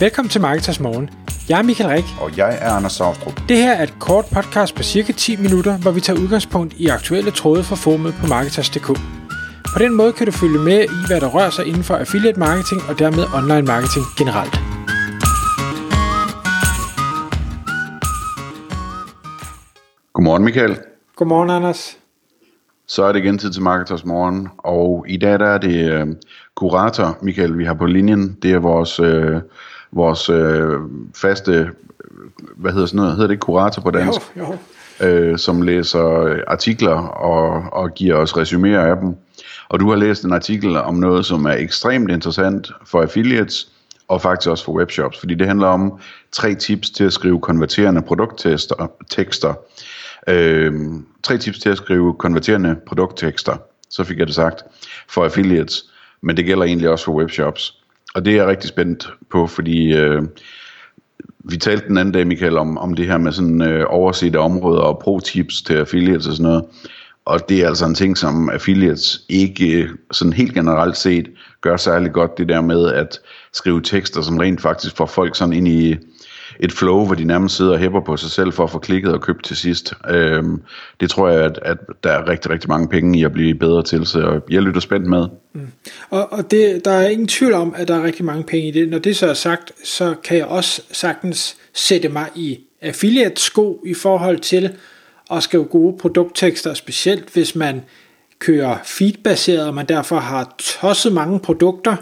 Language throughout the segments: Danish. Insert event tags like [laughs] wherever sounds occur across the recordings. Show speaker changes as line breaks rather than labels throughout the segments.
Velkommen til Marketers Morgen. Jeg er Michael Rik.
Og jeg er Anders Saustrup.
Det her er et kort podcast på cirka 10 minutter, hvor vi tager udgangspunkt i aktuelle tråde fra formet på Marketers.dk. På den måde kan du følge med i, hvad der rører sig inden for affiliate marketing og dermed online marketing generelt.
Godmorgen Michael.
Godmorgen Anders.
Så er det igen tid til Marketers Morgen, og i dag der er det øh, kurator Michael, vi har på linjen. Det er vores, øh, vores øh, faste, hvad hedder sådan noget, hedder det ikke kurator på dansk?
Jo, jo.
Øh, som læser artikler og, og giver os resuméer af dem. Og du har læst en artikel om noget, som er ekstremt interessant for affiliates, og faktisk også for webshops, fordi det handler om tre tips til at skrive konverterende produkttekster, tekster, Øh, tre tips til at skrive konverterende produkttekster, så fik jeg det sagt, for affiliates, men det gælder egentlig også for webshops. Og det er jeg rigtig spændt på, fordi øh, vi talte den anden dag, Michael, om, om det her med sådan øh, oversete områder og pro-tips til affiliates og sådan noget. Og det er altså en ting, som affiliates ikke øh, sådan helt generelt set gør særlig godt, det der med at skrive tekster, som rent faktisk får folk sådan ind i, et flow, hvor de nærmest sidder og hæpper på sig selv for at få klikket og købt til sidst. Øhm, det tror jeg, at, at der er rigtig, rigtig mange penge i at blive bedre til, så jeg lytter spændt med. Mm.
Og, og det, der er ingen tvivl om, at der er rigtig mange penge i det. Når det så er sagt, så kan jeg også sagtens sætte mig i affiliate-sko i forhold til at skrive gode produkttekster, specielt hvis man kører feedbaseret, og man derfor har tosset mange produkter,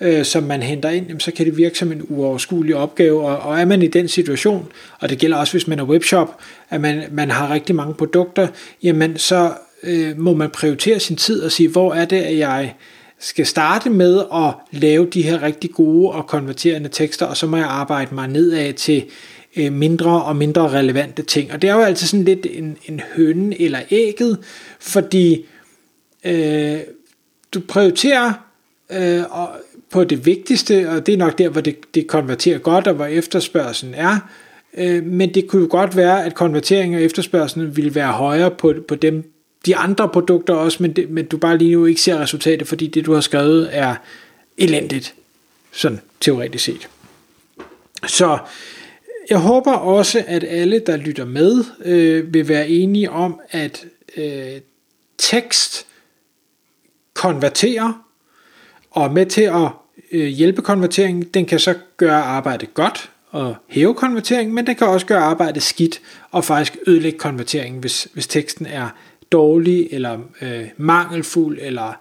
øh, som man henter ind, jamen, så kan det virke som en uoverskuelig opgave, og, og er man i den situation, og det gælder også hvis man er webshop, at man, man har rigtig mange produkter, jamen så øh, må man prioritere sin tid og sige, hvor er det, at jeg skal starte med at lave de her rigtig gode og konverterende tekster, og så må jeg arbejde mig nedad til øh, mindre og mindre relevante ting. Og det er jo altid sådan lidt en, en høne eller ægget, fordi øh, du prioriterer øh, og på det vigtigste, og det er nok der, hvor det, det konverterer godt, og hvor efterspørgselen er. Øh, men det kunne jo godt være, at konvertering og efterspørgselen ville være højere på, på dem, de andre produkter også, men, det, men du bare lige nu ikke ser resultatet, fordi det, du har skrevet, er elendigt, sådan teoretisk set. Så jeg håber også, at alle, der lytter med, øh, vil være enige om, at øh, tekst konverterer, og med til at øh, hjælpe konverteringen. Den kan så gøre arbejdet godt og hæve konverteringen, men den kan også gøre arbejdet skidt og faktisk ødelægge konverteringen, hvis, hvis teksten er dårlig eller øh, mangelfuld eller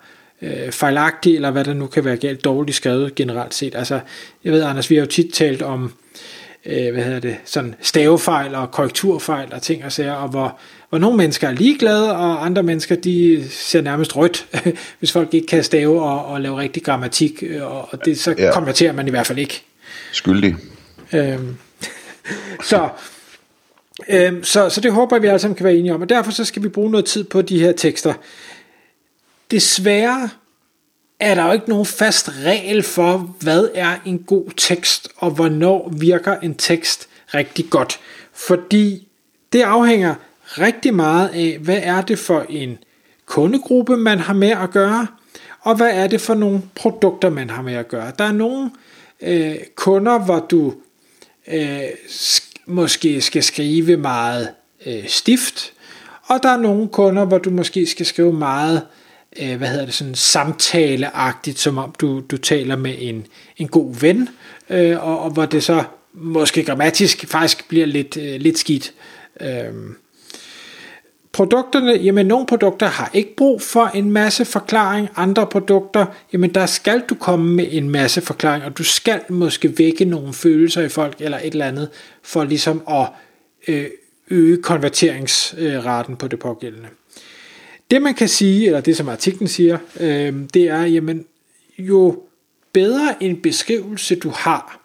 øh, fejlagtig, eller hvad der nu kan være galt dårligt skrevet generelt set. Altså, jeg ved, Anders, vi har jo tit talt om, øh, hvad hedder det, sådan stavefejl og korrekturfejl og ting og sager, og hvor, hvor nogle mennesker er ligeglade, og andre mennesker, de ser nærmest rødt, [laughs] hvis folk ikke kan stave og, og lave rigtig grammatik, øh, og det, så ja. konverterer man i hvert fald ikke.
Skyldig.
Øhm, [laughs] så, øhm, så, så det håber vi alle sammen kan være enige om, og derfor så skal vi bruge noget tid på de her tekster. Desværre er der jo ikke nogen fast regel for, hvad er en god tekst, og hvornår virker en tekst rigtig godt. Fordi det afhænger rigtig meget af, hvad er det for en kundegruppe, man har med at gøre, og hvad er det for nogle produkter, man har med at gøre. Der er nogle øh, kunder, hvor du øh, måske skal skrive meget øh, stift, og der er nogle kunder, hvor du måske skal skrive meget øh, hvad hedder det, sådan samtaleagtigt, som om du, du taler med en, en god ven, øh, og, og hvor det så måske grammatisk faktisk bliver lidt, øh, lidt skidt. Øh, Produkterne, jamen nogle produkter har ikke brug for en masse forklaring, andre produkter, jamen der skal du komme med en masse forklaring, og du skal måske vække nogle følelser i folk eller et eller andet, for ligesom at øh, øge konverteringsraten på det pågældende. Det man kan sige, eller det som artiklen siger, øh, det er, jamen jo bedre en beskrivelse du har,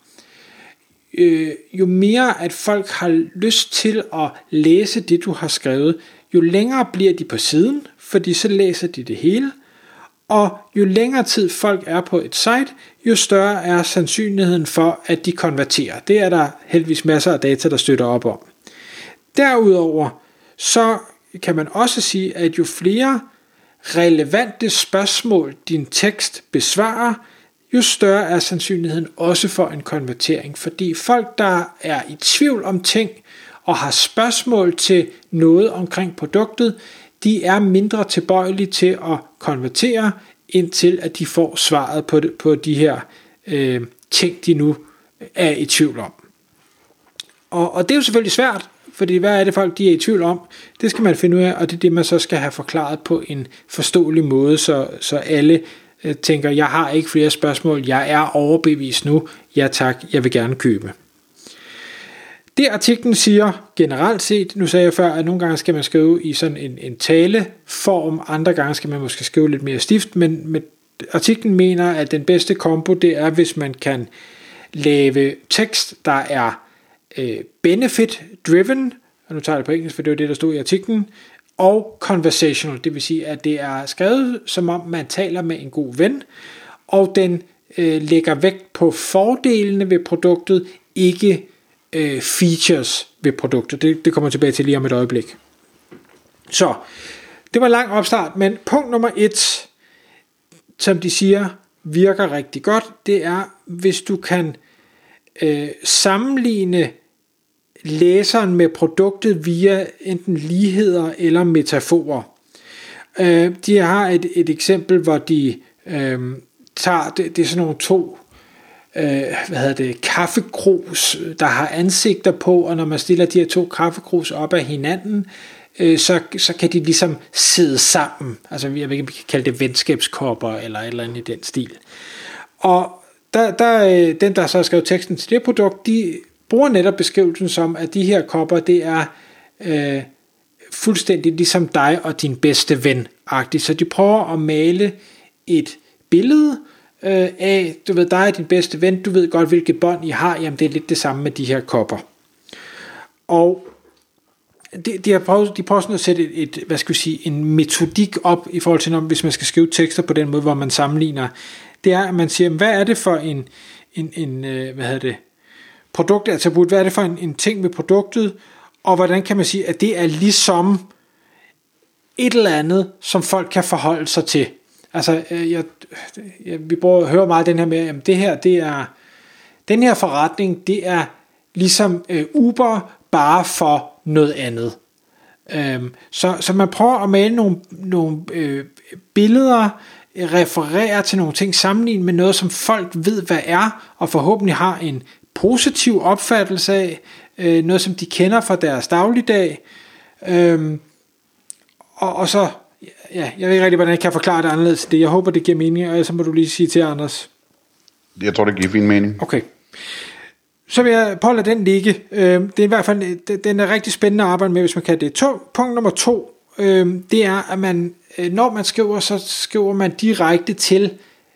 øh, jo mere at folk har lyst til at læse det du har skrevet, jo længere bliver de på siden, fordi så læser de det hele, og jo længere tid folk er på et site, jo større er sandsynligheden for, at de konverterer. Det er der heldigvis masser af data, der støtter op om. Derudover, så kan man også sige, at jo flere relevante spørgsmål din tekst besvarer, jo større er sandsynligheden også for en konvertering. Fordi folk, der er i tvivl om ting og har spørgsmål til noget omkring produktet, de er mindre tilbøjelige til at konvertere, indtil at de får svaret på, det, på de her øh, ting, de nu er i tvivl om. Og, og det er jo selvfølgelig svært, fordi hvad er det folk, de er i tvivl om? Det skal man finde ud af, og det er det, man så skal have forklaret på en forståelig måde, så, så alle øh, tænker, jeg har ikke flere spørgsmål, jeg er overbevist nu, ja tak, jeg vil gerne købe. Det artiklen siger generelt set, nu sagde jeg før, at nogle gange skal man skrive i sådan en, en taleform, andre gange skal man måske skrive lidt mere stift, men med artiklen mener, at den bedste kombo, det er, hvis man kan lave tekst, der er øh, benefit driven, og nu tager jeg det på engelsk, for det var det, der stod i artiklen, og conversational, det vil sige, at det er skrevet som om man taler med en god ven, og den øh, lægger vægt på fordelene ved produktet, ikke øh, features ved produktet. Det, det kommer tilbage til lige om et øjeblik. Så, det var en lang opstart, men punkt nummer et, som de siger, virker rigtig godt, det er, hvis du kan øh, sammenligne læseren med produktet via enten ligheder eller metaforer. Øh, de har et, et eksempel, hvor de øh, tager, det, det er sådan nogle to øh, hvad hedder det, kaffekrus, der har ansigter på, og når man stiller de her to kaffekrus op af hinanden, øh, så, så kan de ligesom sidde sammen. Altså, jeg ved ikke, vi kan kalde det venskabskopper, eller et eller andet i den stil. Og der, der, øh, den, der så har skrevet teksten til det produkt, de bruger netop beskrivelsen som, at de her kopper, det er øh, fuldstændig ligesom dig og din bedste ven -agtigt. Så de prøver at male et billede øh, af, du ved, dig er din bedste ven, du ved godt, hvilke bånd I har, jamen det er lidt det samme med de her kopper. Og de, de, har prøvet, de prøver sådan at sætte et, et, hvad skal vi sige, en metodik op i forhold til, når, hvis man skal skrive tekster på den måde, hvor man sammenligner. Det er, at man siger, hvad er det for en, en, en øh, hvad hedder det, produktattribut, hvad er det for en, en ting med produktet, og hvordan kan man sige, at det er ligesom et eller andet, som folk kan forholde sig til. Altså, øh, jeg, jeg, vi bruger, hører meget den her med, at det her, det er, den her forretning, det er ligesom øh, Uber, bare for noget andet. Øhm, så, så man prøver at male nogle, nogle øh, billeder, referere til nogle ting, sammenligne med noget, som folk ved, hvad er, og forhåbentlig har en positiv opfattelse af, øh, noget som de kender fra deres dagligdag, øh, og, og så, ja, jeg ved ikke rigtig, hvordan jeg kan forklare det anderledes det. Jeg håber, det giver mening, og så må du lige sige til Anders.
Jeg tror, det giver fin mening.
Okay. Så vil jeg prøve at lade den ligge. Øh, det er i hvert fald, den er rigtig spændende at arbejde med, hvis man kan det. To, punkt nummer to, øh, det er, at man, øh, når man skriver, så skriver man direkte til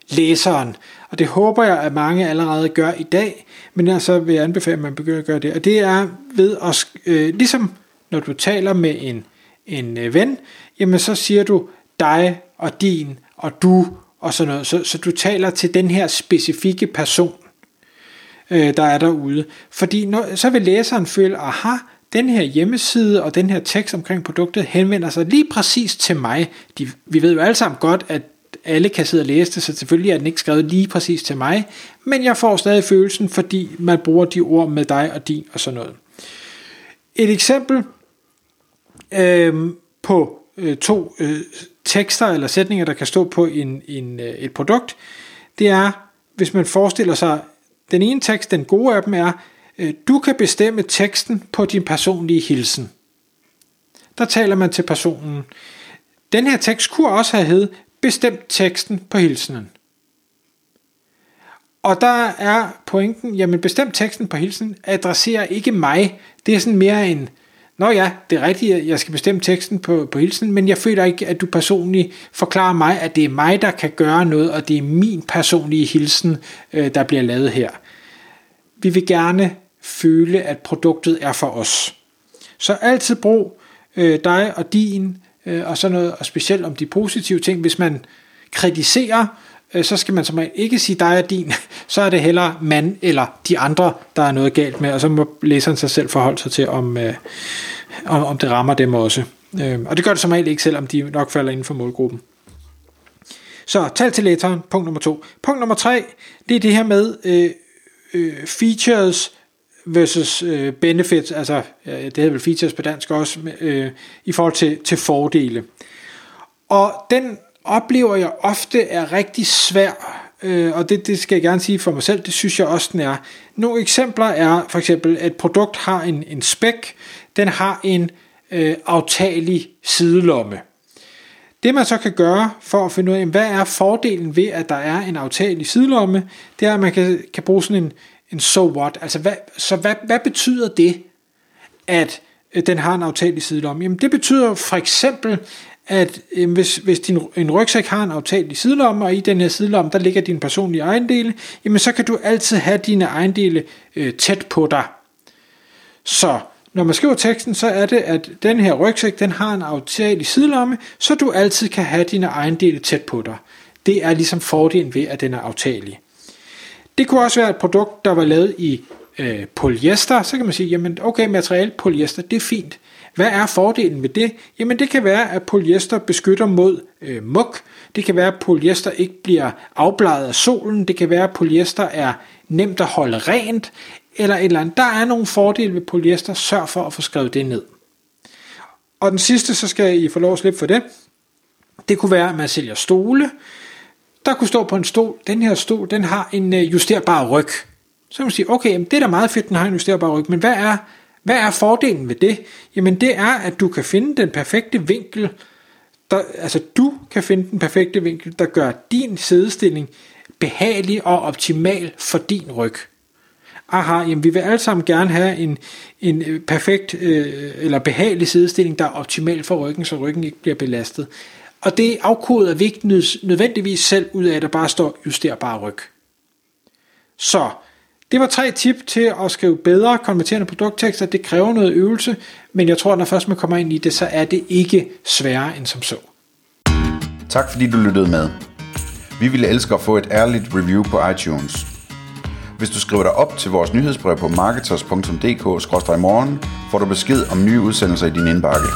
læseren. Og det håber jeg, at mange allerede gør i dag, men altså vil jeg anbefale, at man begynder at gøre det. Og det er ved at, øh, ligesom når du taler med en, en øh, ven, jamen så siger du dig og din og du og sådan noget. Så, så du taler til den her specifikke person, øh, der er derude. Fordi når, så vil læseren føle, aha, den her hjemmeside og den her tekst omkring produktet henvender sig lige præcis til mig. De, vi ved jo alle sammen godt, at alle kan sidde og læse det, så selvfølgelig er den ikke skrevet lige præcis til mig, men jeg får stadig følelsen, fordi man bruger de ord med dig og din og sådan noget. Et eksempel øh, på øh, to øh, tekster eller sætninger, der kan stå på en, en, øh, et produkt, det er, hvis man forestiller sig, den ene tekst, den gode af dem er, øh, du kan bestemme teksten på din personlige hilsen. Der taler man til personen. Den her tekst kunne også have hed, bestemt teksten på hilsenen. Og der er pointen, jamen bestemt teksten på hilsen adresserer ikke mig. Det er sådan mere en, Nå ja, det er rigtigt, at jeg skal bestemme teksten på, på hilsen, men jeg føler ikke, at du personligt forklarer mig, at det er mig, der kan gøre noget, og det er min personlige hilsen, øh, der bliver lavet her. Vi vil gerne føle, at produktet er for os. Så altid brug øh, dig og din øh, og sådan noget, og specielt om de positive ting. Hvis man kritiserer, øh, så skal man som ikke sige dig og din, [laughs] så er det heller mand eller de andre, der er noget galt med, og så må læseren sig selv forholde sig til, om, øh, om, om det rammer dem også. Øh, og det gør det som regel ikke, selvom de nok falder inden for målgruppen. Så tal til læseren, punkt nummer to. Punkt nummer tre, det er det her med øh, øh, features versus øh, benefits, altså øh, det hedder vel features på dansk også, øh, i forhold til, til fordele. Og den oplever jeg ofte er rigtig svær, øh, og det, det skal jeg gerne sige for mig selv, det synes jeg også den er. Nogle eksempler er for eksempel, at et produkt har en, en spec, den har en øh, aftagelig sidelomme. Det man så kan gøre for at finde ud af, hvad er fordelen ved, at der er en aftagelig sidelomme, det er, at man kan, kan bruge sådan en, en so what. Altså, hvad, så hvad, hvad betyder det, at øh, den har en aftagelig sidelomme? Jamen, det betyder for eksempel, at øh, hvis, hvis din, en rygsæk har en aftagelig sidelomme, og i den her sidelomme, der ligger dine personlige ejendele, jamen så kan du altid have dine ejendele øh, tæt på dig. Så når man skriver teksten, så er det, at den her rygsæk, den har en aftagelig sidelomme, så du altid kan have dine ejendele tæt på dig. Det er ligesom fordelen ved, at den er aftagelig. Det kunne også være et produkt, der var lavet i øh, polyester, så kan man sige, jamen okay, materiale polyester, det er fint. Hvad er fordelen ved det? Jamen det kan være, at polyester beskytter mod øh, mug. Det kan være, at polyester ikke bliver afbladet af solen. Det kan være, at polyester er nemt at holde rent. Eller et eller andet. Der er nogle fordele ved polyester. Sørg for at få skrevet det ned. Og den sidste, så skal I få lov at slippe for det. Det kunne være, at man sælger stole. Der kunne stå på en stol, den her stol, den har en øh, justerbar ryg. Så kan man sige, okay, det er da meget fedt, den har en justerbar ryg, men hvad er hvad er fordelen ved det? Jamen det er, at du kan finde den perfekte vinkel, der, altså du kan finde den perfekte vinkel, der gør din sidestilling behagelig og optimal for din ryg. Aha, jamen vi vil alle sammen gerne have en, en øh, perfekt øh, eller behagelig sidestilling, der er optimal for ryggen, så ryggen ikke bliver belastet. Og det afkoder vi ikke nødvendigvis selv ud af, at der bare står justerbar ryg. Så det var tre tip til at skrive bedre konverterende produkttekster. Det kræver noget øvelse, men jeg tror, at når først man kommer ind i det, så er det ikke sværere end som så.
Tak fordi du lyttede med. Vi ville elske at få et ærligt review på iTunes. Hvis du skriver dig op til vores nyhedsbrev på marketers.dk-morgen, får du besked om nye udsendelser i din indbakke.